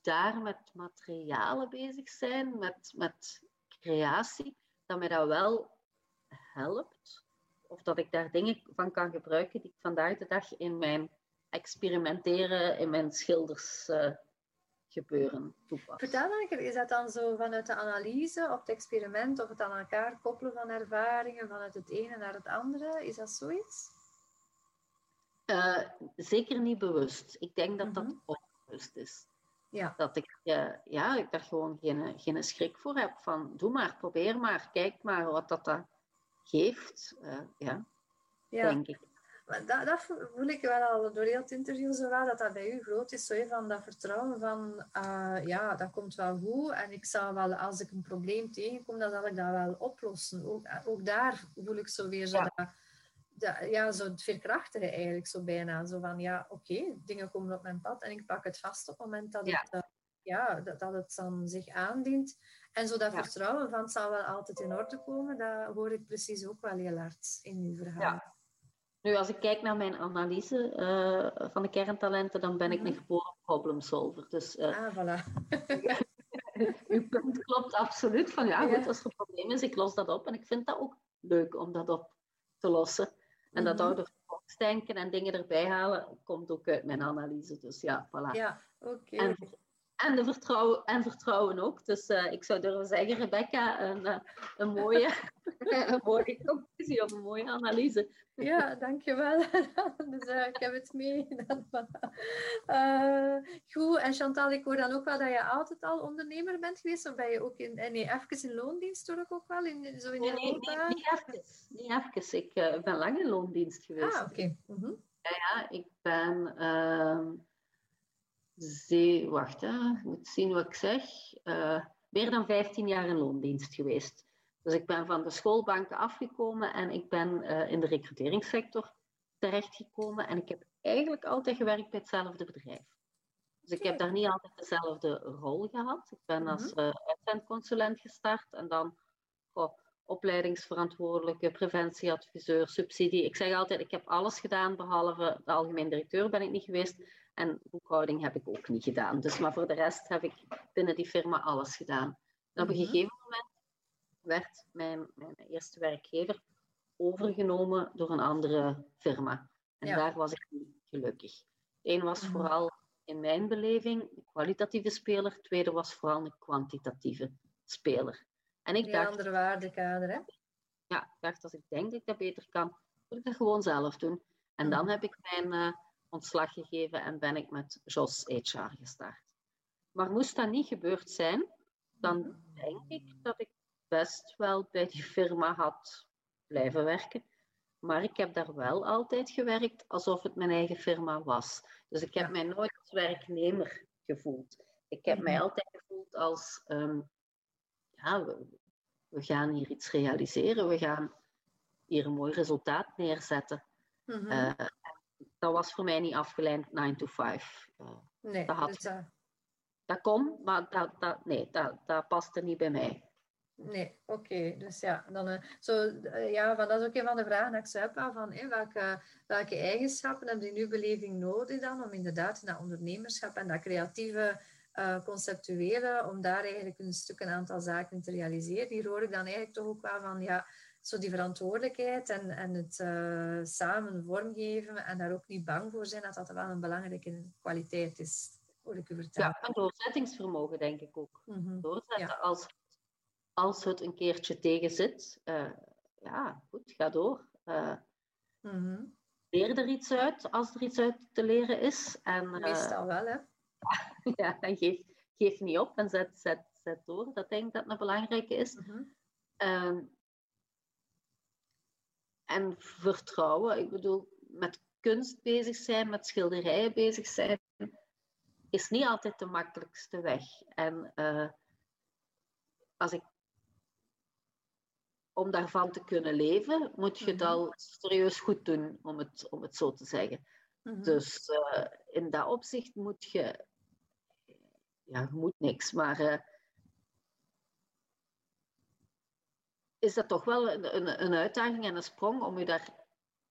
daar met materialen bezig zijn, met, met creatie, dat mij dat wel helpt of dat ik daar dingen van kan gebruiken die ik vandaag de dag in mijn experimenteren, in mijn schilders uh, gebeuren toepas. Vertel dan, is dat dan zo vanuit de analyse of het experiment of het aan elkaar koppelen van ervaringen vanuit het ene naar het andere? Is dat zoiets? Uh, zeker niet bewust. Ik denk dat dat mhm. onbewust is. Ja. Dat ik, uh, ja, ik daar gewoon geen, geen schrik voor heb van doe maar, probeer maar, kijk maar wat dat, dat geeft. Uh, ja, ja, denk ik. Dat, dat, voel ik wel al door heel het interview zo wel, dat dat bij u groot is, zo van dat vertrouwen van, uh, ja, dat komt wel goed en ik zal wel, als ik een probleem tegenkom, dan zal ik dat wel oplossen. Ook, ook daar voel ik zo weer zo ja. dat, dat, ja, zo het veerkrachtige eigenlijk, zo bijna. Zo van, ja, oké, okay, dingen komen op mijn pad en ik pak het vast op het moment dat, ja. het, uh, ja, dat, dat het dan zich aandient. En zo dat vertrouwen van het zal wel altijd in orde komen, dat hoor ik precies ook wel heel hard in uw verhaal. Ja. Nu, als ik kijk naar mijn analyse uh, van de kerntalenten, dan ben ik -hmm. een geboren problemsolver. Dus, uh, ah, voilà. uw punt klopt absoluut. Van ja, goed, als er een probleem is, ik los dat op. En ik vind dat ook leuk om dat op te lossen. En dat Mhm. oude denken en dingen erbij halen, komt ook uit mijn analyse. Dus ja, voilà. Ja, oké. En, de vertrouwen, en vertrouwen ook. Dus eh, ik zou durven zeggen, Rebecca, een, eh, een, mooie, een mooie conclusie of een mooie analyse. Ja, dankjewel. dus uh, ik heb het mee. uh, goed, en Chantal, ik hoor dan ook wel dat je altijd al ondernemer bent geweest. Of ben je ook in, nee, even in loondienst toch ook wel? In, zo in nee, nee, nee, niet even. Niet even. Ik ben lang in loondienst geweest. Ah, oké. Okay. Mm -hmm. ja, ja, ik ben... Zee, wacht, hè. ik moet zien wat ik zeg. Uh, meer dan 15 jaar in loondienst geweest. Dus ik ben van de schoolbanken afgekomen en ik ben uh, in de recruteringssector terechtgekomen. En ik heb eigenlijk altijd gewerkt bij hetzelfde bedrijf. Dus ik heb daar niet altijd dezelfde rol gehad. Ik ben als uh, uitzendconsulent gestart en dan goh, opleidingsverantwoordelijke, preventieadviseur, subsidie. Ik zeg altijd, ik heb alles gedaan, behalve de algemeen directeur ben ik niet geweest. En boekhouding heb ik ook niet gedaan. Dus, maar voor de rest heb ik binnen die firma alles gedaan. En op een gegeven moment werd mijn, mijn eerste werkgever overgenomen door een andere firma. En Ja. daar was ik niet gelukkig. Eén was Mhm. vooral in mijn beleving een kwalitatieve speler. Tweede was vooral een kwantitatieve speler. En ik Een dacht, andere waardekader, hè? ja, ik dacht, als ik denk dat ik dat beter kan, moet ik dat gewoon zelf doen. En dan Mhm. heb ik mijn eh, ontslag gegeven en ben ik met JOS HR gestart. Maar moest dat niet gebeurd zijn, dan denk ik dat ik best wel bij die firma had blijven werken. Maar ik heb daar wel altijd gewerkt alsof het mijn eigen firma was. Dus ik heb Ja. mij nooit als werknemer gevoeld. Ik heb mij Mhm. altijd gevoeld als, ehm, ja, we, gaan hier iets realiseren, we gaan hier een mooi resultaat neerzetten. Mhm. Eh, dat was voor mij niet afgeleid 9 to 5. Eh, nee, dat had dus, eh, dat kon, maar dat, dat, nee, dat, dat paste niet bij mij. Nee, oké. Dus ja, dan, zo, ja van, dat is ook een van de vragen die ik hebben. Van, eh, welke, welke eigenschappen hebben die in uw beleving nodig dan om inderdaad in dat ondernemerschap en dat creatieve, eh, conceptuele, om daar eigenlijk een stuk een aantal zaken in te realiseren. Hier hoor ik dan eigenlijk toch ook wel van, ja, zo die verantwoordelijkheid en, en het eh, samen vormgeven en daar ook niet bang voor zijn dat dat wel een belangrijke kwaliteit is, hoor ik u vertellen. Ja, en doorzettingsvermogen denk ik ook. Mhm. Doorzetten Ja. als, als het een keertje tegen zit. eh, ja, goed, ga door. Mhm. leer er iets uit als er iets uit te leren is. En Meestal wel, hè. ja, en geef, geef niet op en zet, zet, zet door. Dat denk ik dat een belangrijke is. Mhm. Ehm, en vertrouwen, ik bedoel, met kunst bezig zijn, met schilderijen bezig zijn, is niet altijd de makkelijkste weg. En eh, als ik, om daarvan te kunnen leven, moet je het Mhm. al serieus goed doen, om het, om het zo te zeggen. Mhm. Dus eh, in dat opzicht moet je, ja, je moet niks, maar eh, is dat toch wel een, een, een uitdaging en een sprong om je daar,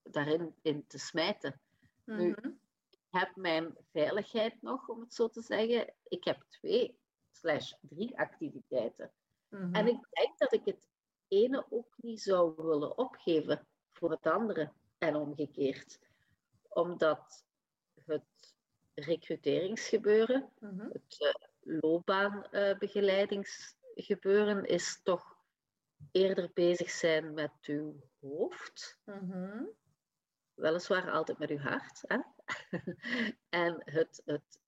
daarin in te smijten. nu- Mhm. Ik heb mijn veiligheid nog, om het zo te zeggen. Ik heb twee slash drie activiteiten. Mhm. En ik denk dat ik het ene ook niet zou willen opgeven voor het andere en omgekeerd. Omdat het recruteringsgebeuren, Mhm. het uh, loopbaanbegeleidingsgebeuren is toch eerder bezig zijn met uw hoofd. Mhm. Weliswaar altijd met uw hart. Hè? en het, het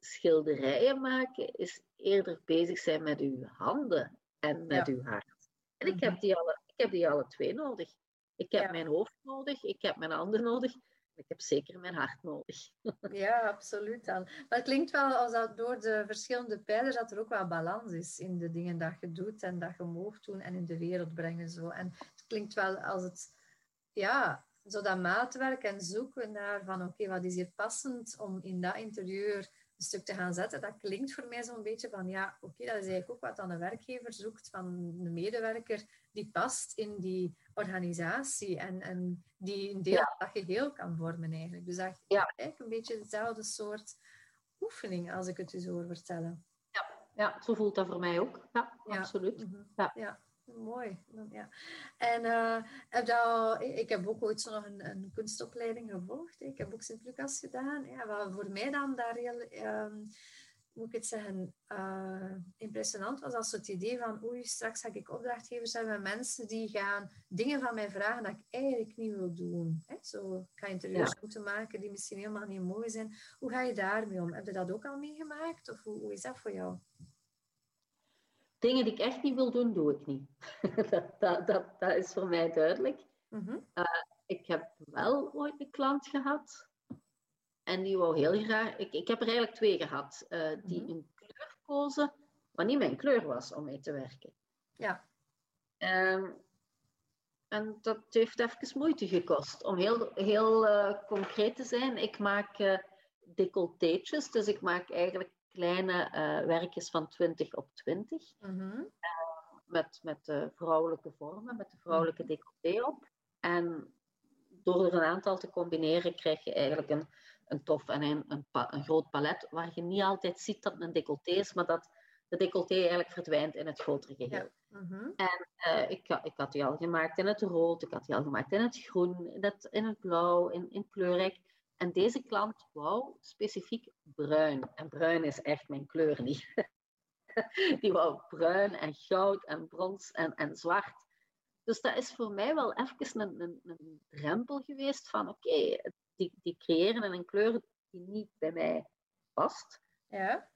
schilderijen maken is eerder bezig zijn met uw handen en met Ja. uw hart. En ik Mhm. heb, die alle, ik heb die alle twee nodig. Ik heb Ja. mijn hoofd nodig, ik heb mijn handen nodig, ik heb zeker mijn hart nodig. Ja, absoluut dan. Maar het klinkt wel als dat door de verschillende pijlers dat er ook wel balans is in de dingen dat je doet en dat je moogt doen en in de wereld brengen. Zo. En het klinkt wel als het, ja, zo dat maatwerk en zoeken naar van oké, wat is hier passend om in dat interieur een stuk te gaan zetten. Dat klinkt voor mij zo'n beetje van ja, oké, dat is eigenlijk ook wat dan een werkgever zoekt van een medewerker die past in die organisatie en, en die een deel Ja. van dat geheel kan vormen eigenlijk. Dus dat Ja. eigenlijk een beetje hetzelfde soort oefening als ik het u zo hoor vertellen. Ja, zo voelt dat voor mij ook. Ja, Ja. absoluut. Mhm. Ja. ja. Mooi. Ja. En uh, heb dat, ik heb ook ooit zo nog een, een, kunstopleiding gevolgd. Ik heb ook Sint-Lucas gedaan. Ja, wat voor mij dan daar heel, um, moet ik het zeggen, uh, impressionant was als het idee van oei, straks ga ik opdrachtgevers hebben met mensen die gaan dingen van mij vragen dat ik eigenlijk niet wil doen. Hè? Zo, ik ga interieurs ja. moeten maken die misschien helemaal niet mooi zijn. Hoe ga je daarmee om? Heb je dat ook al meegemaakt? Of hoe, hoe is dat voor jou? Dingen die ik echt niet wil doen, doe ik niet. dat, dat, dat, dat, is voor mij duidelijk. Mm ik heb wel ooit een klant gehad. En die wou heel graag... Ik, ik heb er eigenlijk twee gehad. Uh, die mm -hmm. een kleur kozen, maar niet mijn kleur was om mee te werken. Ja. Um, en dat heeft even moeite gekost. Om heel, heel uh, concreet te zijn, ik maak decolleteetjes. Dus ik maak eigenlijk kleine uh, werkjes van 20 op 20. Mm -hmm. met met de vrouwelijke vormen, met de vrouwelijke mhm. decolleté op. En door er een aantal te combineren, krijg je eigenlijk een, een tof en een, een, een, groot palet, waar je niet altijd ziet dat het een decolleté is, maar dat de decolleté eigenlijk verdwijnt in het grotere geheel. Ja. Mm -hmm. En uh, ik, ik, had die al gemaakt in het rood, ik had die al gemaakt in het groen, in het, in het blauw, in, in kleurrijk. En deze klant wou specifiek bruin. En bruin is echt mijn kleur niet. Die wou bruin en goud en brons en, en zwart. Dus dat is voor mij wel even een, een, een drempel geweest van oké, okay, die, die creëren een kleur die niet bij mij past. Ja.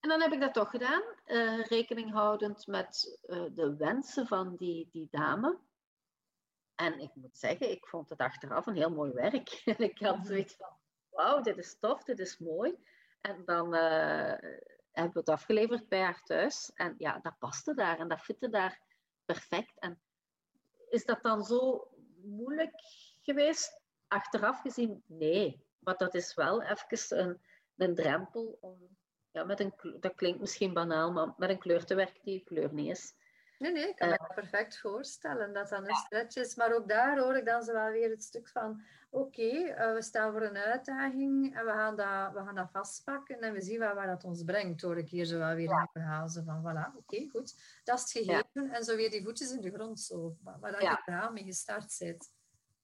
En dan heb ik dat toch gedaan, uh, rekening houdend met uh, de wensen van die, die dame. En ik moet zeggen, ik vond het achteraf een heel mooi werk. En ik had zoiets van, wauw, dit is tof, dit is mooi. En dan uh, hebben we het afgeleverd bij haar thuis. En ja, dat paste daar en dat fitte daar perfect. En is dat dan zo moeilijk geweest? Achteraf gezien, nee. Maar dat is wel even een, een drempel om, ja, met een, dat klinkt misschien banaal, maar met een kleur te werken die kleur niet is. Nee, nee, ik kan me uh, perfect voorstellen dat dat een stretch is. Maar ook daar hoor ik dan zo wel weer het stuk van... Oké, okay, uh, we staan voor een uitdaging en we gaan dat, we gaan dat vastpakken en we zien waar, waar dat ons brengt. Hoor ik hier zo wel weer ja. een verhaal zo van, voilà, oké, okay, goed. Dat is het gegeven. Ja. En zo weer die voetjes in de grond, zo. Waar dat je verhaal mee gestart zit.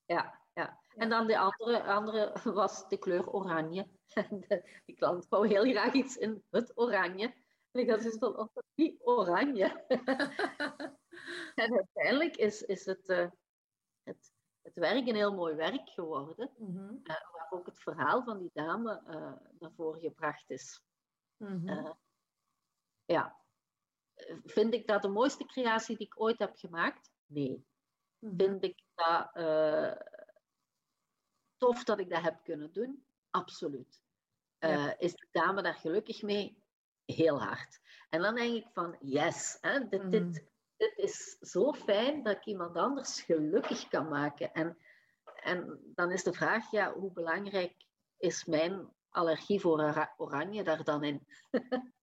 Ja, ja. En dan de andere, andere was de kleur oranje. die klant wou heel graag iets in het oranje. Ik had zoiets van, oh, die oranje. en uiteindelijk is, is het, uh, het, het werk een heel mooi werk geworden. Mm -hmm. uh, waar ook het verhaal van die dame uh, naar voren gebracht is. Mm -hmm. ja. Vind ik dat de mooiste creatie die ik ooit heb gemaakt? Nee. Mm -hmm. Vind ik dat tof dat ik dat heb kunnen doen? Absoluut. Ja. Is de dame daar gelukkig mee? Heel hard. En dan denk ik van, yes, hè, dit, mm. dit, dit is zo fijn dat ik iemand anders gelukkig kan maken. En, en dan is de vraag, ja, hoe belangrijk is mijn allergie voor oranje daar dan in?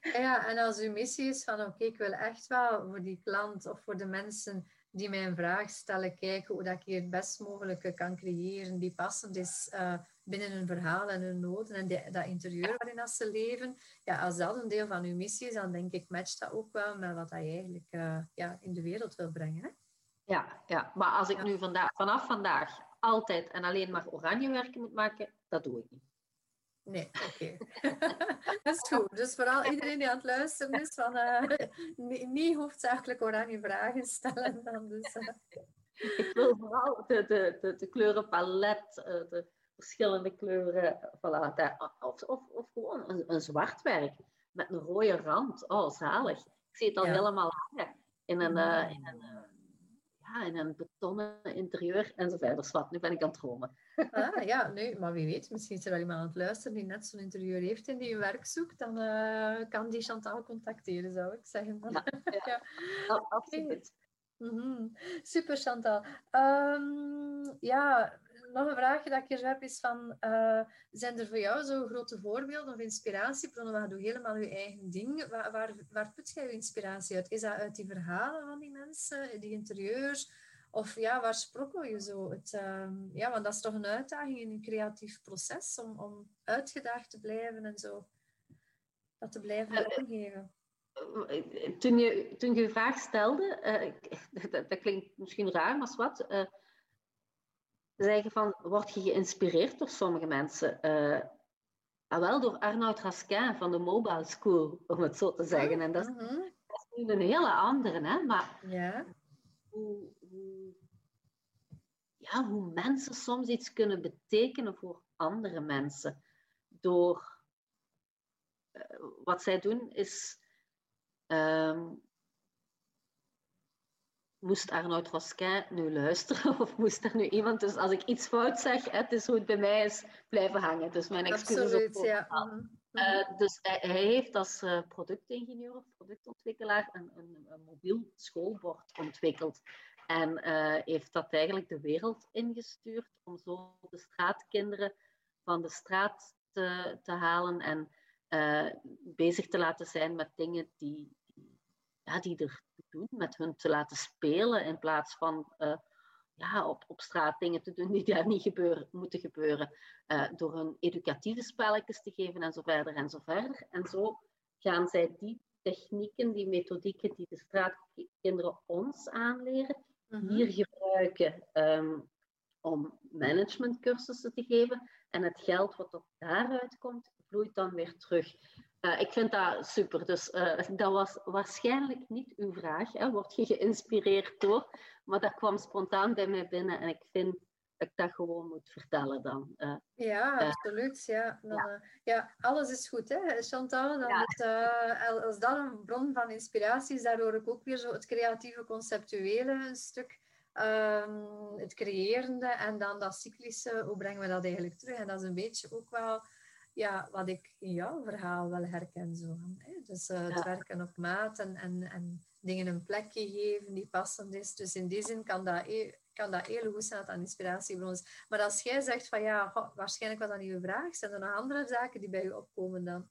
ja, en als uw missie is van, oké, ik wil echt wel voor die klant of voor de mensen die mij een vraag stellen, kijken hoe dat ik hier het best mogelijke kan creëren, die passend is uh, binnen hun verhaal en hun noden en dat interieur waarin dat ze leven. Ja, als dat een deel van uw missie is, dan denk ik, matcht dat ook wel met wat je eigenlijk uh, ja, in de wereld wil brengen. Hè? Ja, ja, maar als ik ja. nu vandaag, vanaf vandaag altijd en alleen maar oranje werken moet maken, dat doe ik niet. Nee, oké. Okay. dat is goed. Dus vooral iedereen die aan het luisteren is, van, uh, niet, niet hoofdzakelijk oranje vragen stellen. Dan dus, uh. Ik wil vooral de, de, de, de kleurenpalet, de verschillende kleuren, voilà, daar, of, of, of gewoon een, een zwart werk met een rode rand. Oh, zalig. Ik zie het al ja. helemaal hangen in een, in een ja, in een betonnen interieur en zo verder. Wat, nu ben ik aan het dromen. Ah, ja, nee, maar wie weet, misschien is er wel iemand aan het luisteren die net zo'n interieur heeft en die een werk zoekt, dan uh, kan die Chantal contacteren, zou ik zeggen. Ja, ja. ja. absoluut. Mm -hmm. Super, Chantal. Um, ja, nog een vraagje dat ik hier heb is van, uh, zijn er voor jou zo grote voorbeelden of inspiratiebronnen? Waar doe je helemaal je eigen ding? Waar, waar, waar put jij je inspiratie uit? Is dat uit die verhalen van die mensen, die interieurs? Of ja, waar sprokkel je zo? Het, uh, ja, want dat is toch een uitdaging in een creatief proces om, om uitgedaagd te blijven en zo dat te blijven uh, toen, je, toen je vraag stelde, uh, dat, dat, klinkt misschien raar, maar wat. Zeg je van, word je geïnspireerd door sommige mensen? Uh, wel, door Arnoud Raskin van de Mobile School, om het zo te zeggen. En dat is, mm dat is nu een hele andere, hè? Maar ja. hoe, hoe, ja, hoe mensen soms iets kunnen betekenen voor andere mensen. Door wat zij doen is Um, moest Arnoud Rosquin nu luisteren of moest er nu iemand... Dus als ik iets fout zeg, het is hoe het bij mij is blijven hangen. Dus mijn excuses. Absoluut, ja. Mhm. Uh, dus hij, hij, heeft als uh, productingenieur of productontwikkelaar een, een, een, mobiel schoolbord ontwikkeld. En uh, heeft dat eigenlijk de wereld ingestuurd om zo de straatkinderen van de straat te, te halen en bezig te laten zijn met dingen die, ja, die er doen, met hun te laten spelen in plaats van uh, ja, op, op straat dingen te doen die daar niet gebeuren, moeten gebeuren. Uh, door hun educatieve spelletjes te geven en zo verder en zo verder. En zo gaan zij die technieken, die methodieken die de straatkinderen ons aanleren, mm hier gebruiken um, om managementcursussen te geven. En het geld wat op daaruit komt, vloeit dan weer terug. Uh, ik vind dat super. Dus uh, dat was waarschijnlijk niet uw vraag. Hè? Word je geïnspireerd door? Maar dat kwam spontaan bij mij binnen en ik vind dat ik dat gewoon moet vertellen dan. Uh, ja, absoluut. Ja. Dan, ja. ja. alles is goed, hè, Chantal? Dan ja. als dat een bron van inspiratie is, daar hoor ik ook weer zo het creatieve, conceptuele stuk. Um, het creërende en dan dat cyclische, hoe brengen we dat eigenlijk terug? En dat is een beetje ook wel ja, wat ik in jouw verhaal wel herken. Zo. Hè? Dus uh, het werken op maat en, en, en dingen een plekje geven die passend is. Dus in die zin kan dat, e kan dat heel goed zijn dat dat inspiratiebron is. Maar als jij zegt van ja, waarschijnlijk was dat niet uw vraag, zijn er nog andere zaken die bij u opkomen dan?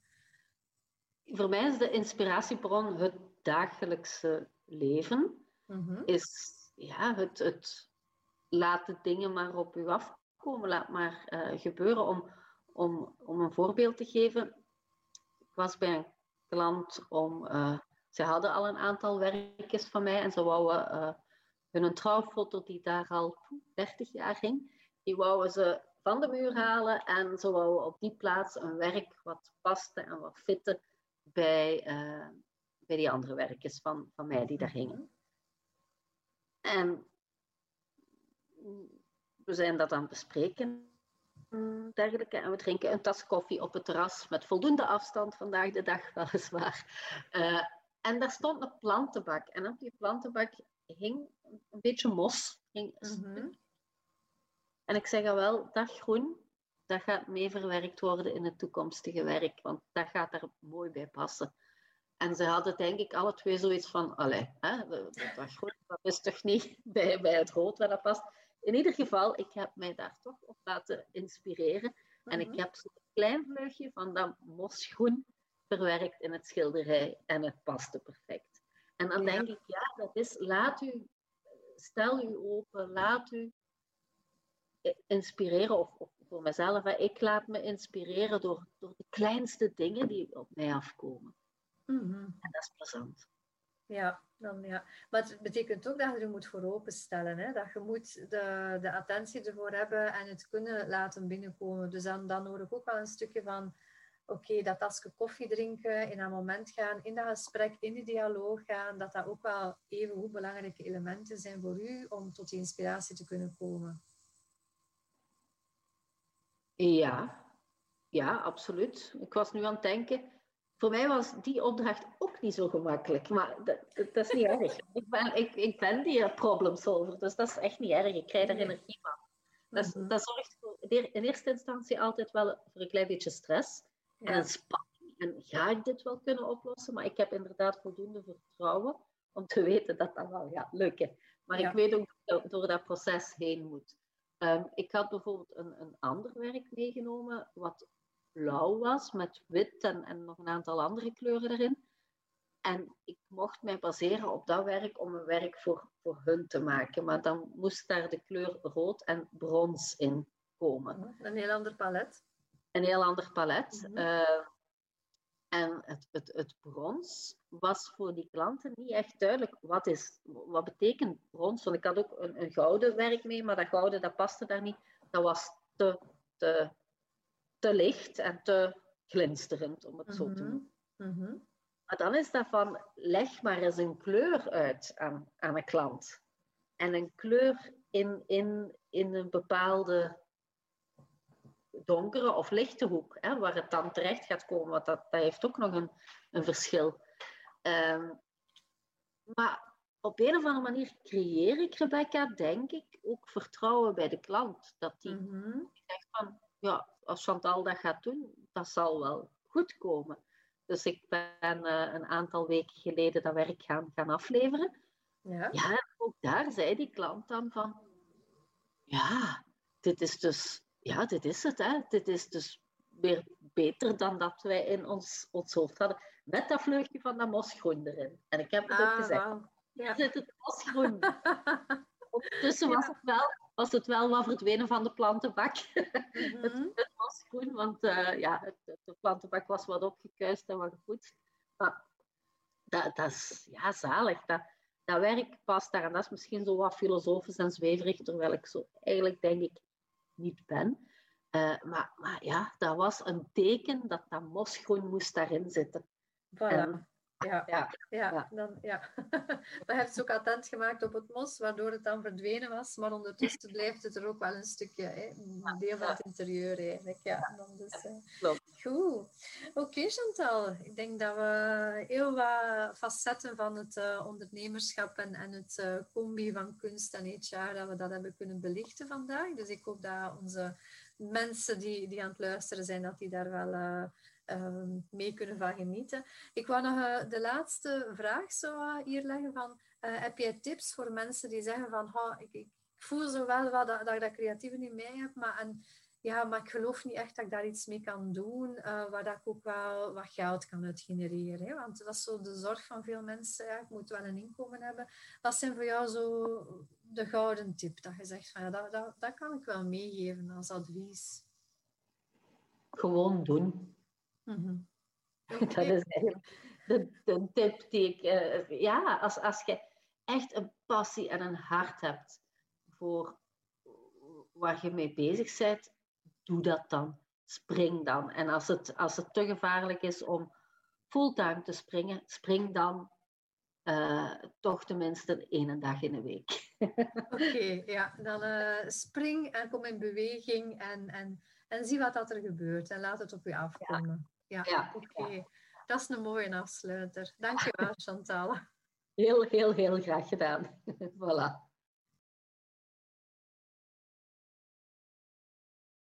Voor mij is de inspiratiebron het dagelijkse leven. Mm Is ja, het, het laat dingen maar op u afkomen, laat maar uh, gebeuren om om, om een voorbeeld te geven, ik was bij een klant om. Uh, ze hadden al een aantal werkjes van mij en ze wouden uh, hun trouwfoto, die daar al 30 jaar ging, die wouden ze van de muur halen en ze wouden op die plaats een werk wat paste en wat fitte bij, uh, bij die andere werkjes van, van mij die daar hingen. En we zijn dat aan het bespreken dergelijke. En we drinken een tas koffie op het terras met voldoende afstand vandaag de dag, weliswaar. Uh, en daar stond een plantenbak. En op die plantenbak hing een beetje mos. Hing mhm. En ik zeg al wel, dat groen, dat gaat mee verwerkt worden in het toekomstige werk. Want dat gaat er mooi bij passen. En ze hadden denk ik alle twee zoiets van, allee, hè, dat groen, dat is toch niet bij, bij het rood waar dat past in ieder geval, ik heb mij daar toch op laten inspireren. En ik mhm. heb zo'n klein vleugje van dat mosgroen verwerkt in het schilderij. En het paste perfect. En dan denk ik, ja, dat is, laat u, stel u open, laat u inspireren. Of, of voor mezelf, ik laat me inspireren door, door de kleinste dingen die op mij afkomen. Mhm. En dat is plezant. Ja, dan, ja. Maar het betekent ook dat je er moet voor openstellen. Hè? Dat je moet de, de attentie ervoor hebben en het kunnen laten binnenkomen. Dus dan, dan hoor ik ook wel een stukje van... Oké, dat tasje koffie drinken, in dat moment gaan, in dat gesprek, in die dialoog gaan, dat dat ook wel even hoe belangrijke elementen zijn voor u om tot die inspiratie te kunnen komen. Ja, ja, absoluut. Ik was nu aan het denken, voor mij was die opdracht ook niet zo gemakkelijk. Maar dat, dat, is niet erg. Ik ben, ik, ik ben die problem solver, dus dat is echt niet erg. Ik krijg er energie van. Dat, mm dat zorgt voor, in eerste instantie altijd wel voor een klein beetje stress en spanning. En ga ik dit wel kunnen oplossen? Maar ik heb inderdaad voldoende vertrouwen om te weten dat dat wel gaat lukken. Maar ik weet ook dat ik door dat proces heen moet. Um, ik had bijvoorbeeld een, een ander werk meegenomen, wat blauw was met wit en, en nog een aantal andere kleuren erin. En ik mocht mij baseren op dat werk om een werk voor, voor hun te maken. Maar dan moest daar de kleur rood en brons in komen. Een heel ander palet. Een heel ander palet. Mhm. Eh, En het, het, het brons was voor die klanten niet echt duidelijk. Wat, is, wat betekent brons? Want ik had ook een, een gouden werk mee, maar dat gouden dat paste daar niet. Dat was te, te, te licht en te glinsterend, om het zo te Mhm. noemen. Mhm. Maar dan is dat van, leg maar eens een kleur uit aan, aan een klant. En een kleur in, in, in een bepaalde donkere of lichte hoek, hè, waar het dan terecht gaat komen, want dat, dat heeft ook nog een, een verschil. Ehm, maar op een of andere manier creëer ik, Rebecca, denk ik, ook vertrouwen bij de klant. Dat die Mhm. zegt van, ja, als Chantal dat gaat doen, dat zal wel goed komen. Dus ik ben eh, een aantal weken geleden dat werk gaan, gaan afleveren. Ja. Ja, en ook daar zei die klant dan van, ja, dit is dus, ja, dit is het, hè. Dit is dus weer beter dan dat wij in ons, ons hoofd hadden. Met dat vleugje van dat mosgroen erin. En ik heb het ook Ah, gezegd, Ja. zit het mosgroen. Ondertussen was het, wel, was het wel wat verdwenen van de plantenbak. Mhm. Het was groen, want eh, ja, het, de plantenbak was wat opgekuist en wat gepoetst. Maar dat, dat is ja, zalig. Dat, dat werk past daar. En dat is misschien zo wat filosofisch en zweverig, terwijl ik zo eigenlijk denk ik niet ben. Eh, maar, maar ja, dat was een teken dat dat mosgroen moest daarin zitten. Voilà. En- Ja. ja, Ja. Dan, ja. dat heeft ze ook attent gemaakt op het mos, waardoor het dan verdwenen was. Maar ondertussen blijft het er ook wel een stukje, hè, een deel van het interieur eigenlijk. Ja, dan dus, eh, klopt. Goed. Oké, Chantal. Ik denk dat we heel wat facetten van het eh, ondernemerschap en, en het eh, combi van kunst en HR, dat we dat hebben kunnen belichten vandaag. Dus ik hoop dat onze mensen die, die aan het luisteren zijn, dat die daar wel ehm, mee kunnen van genieten. Ik wou nog eh, de laatste vraag zo eh, hier leggen van, eh, heb jij tips voor mensen die zeggen van, "Ha, ik, ik voel zo wel wat dat, dat ik dat creatieve in mij heb, maar, en, ja, maar ik geloof niet echt dat ik daar iets mee kan doen, waar dat ik ook wel wat geld kan uit genereren. Hè? Want dat is zo de zorg van veel mensen, ja, ik moet wel een inkomen hebben. Wat zijn voor jou zo de gouden tip, dat je zegt van, ja, dat, dat, dat kan ik wel meegeven als advies? Gewoon doen. Mhm. Dat is eigenlijk de, de tip die ik... eh, ja, als, als je echt een passie en een hart hebt voor waar je mee bezig bent, doe dat dan. Spring dan. En als het, als het te gevaarlijk is om fulltime te springen, spring dan eh, toch tenminste één dag in de week. Oké, ja, dan eh, spring en kom in beweging en, en, en zie wat dat er gebeurt en laat het op je afkomen. Ja, Ja, oké. Dat is een mooie afsluiter. Dankjewel, Chantal. Heel, heel, heel graag gedaan. voilà.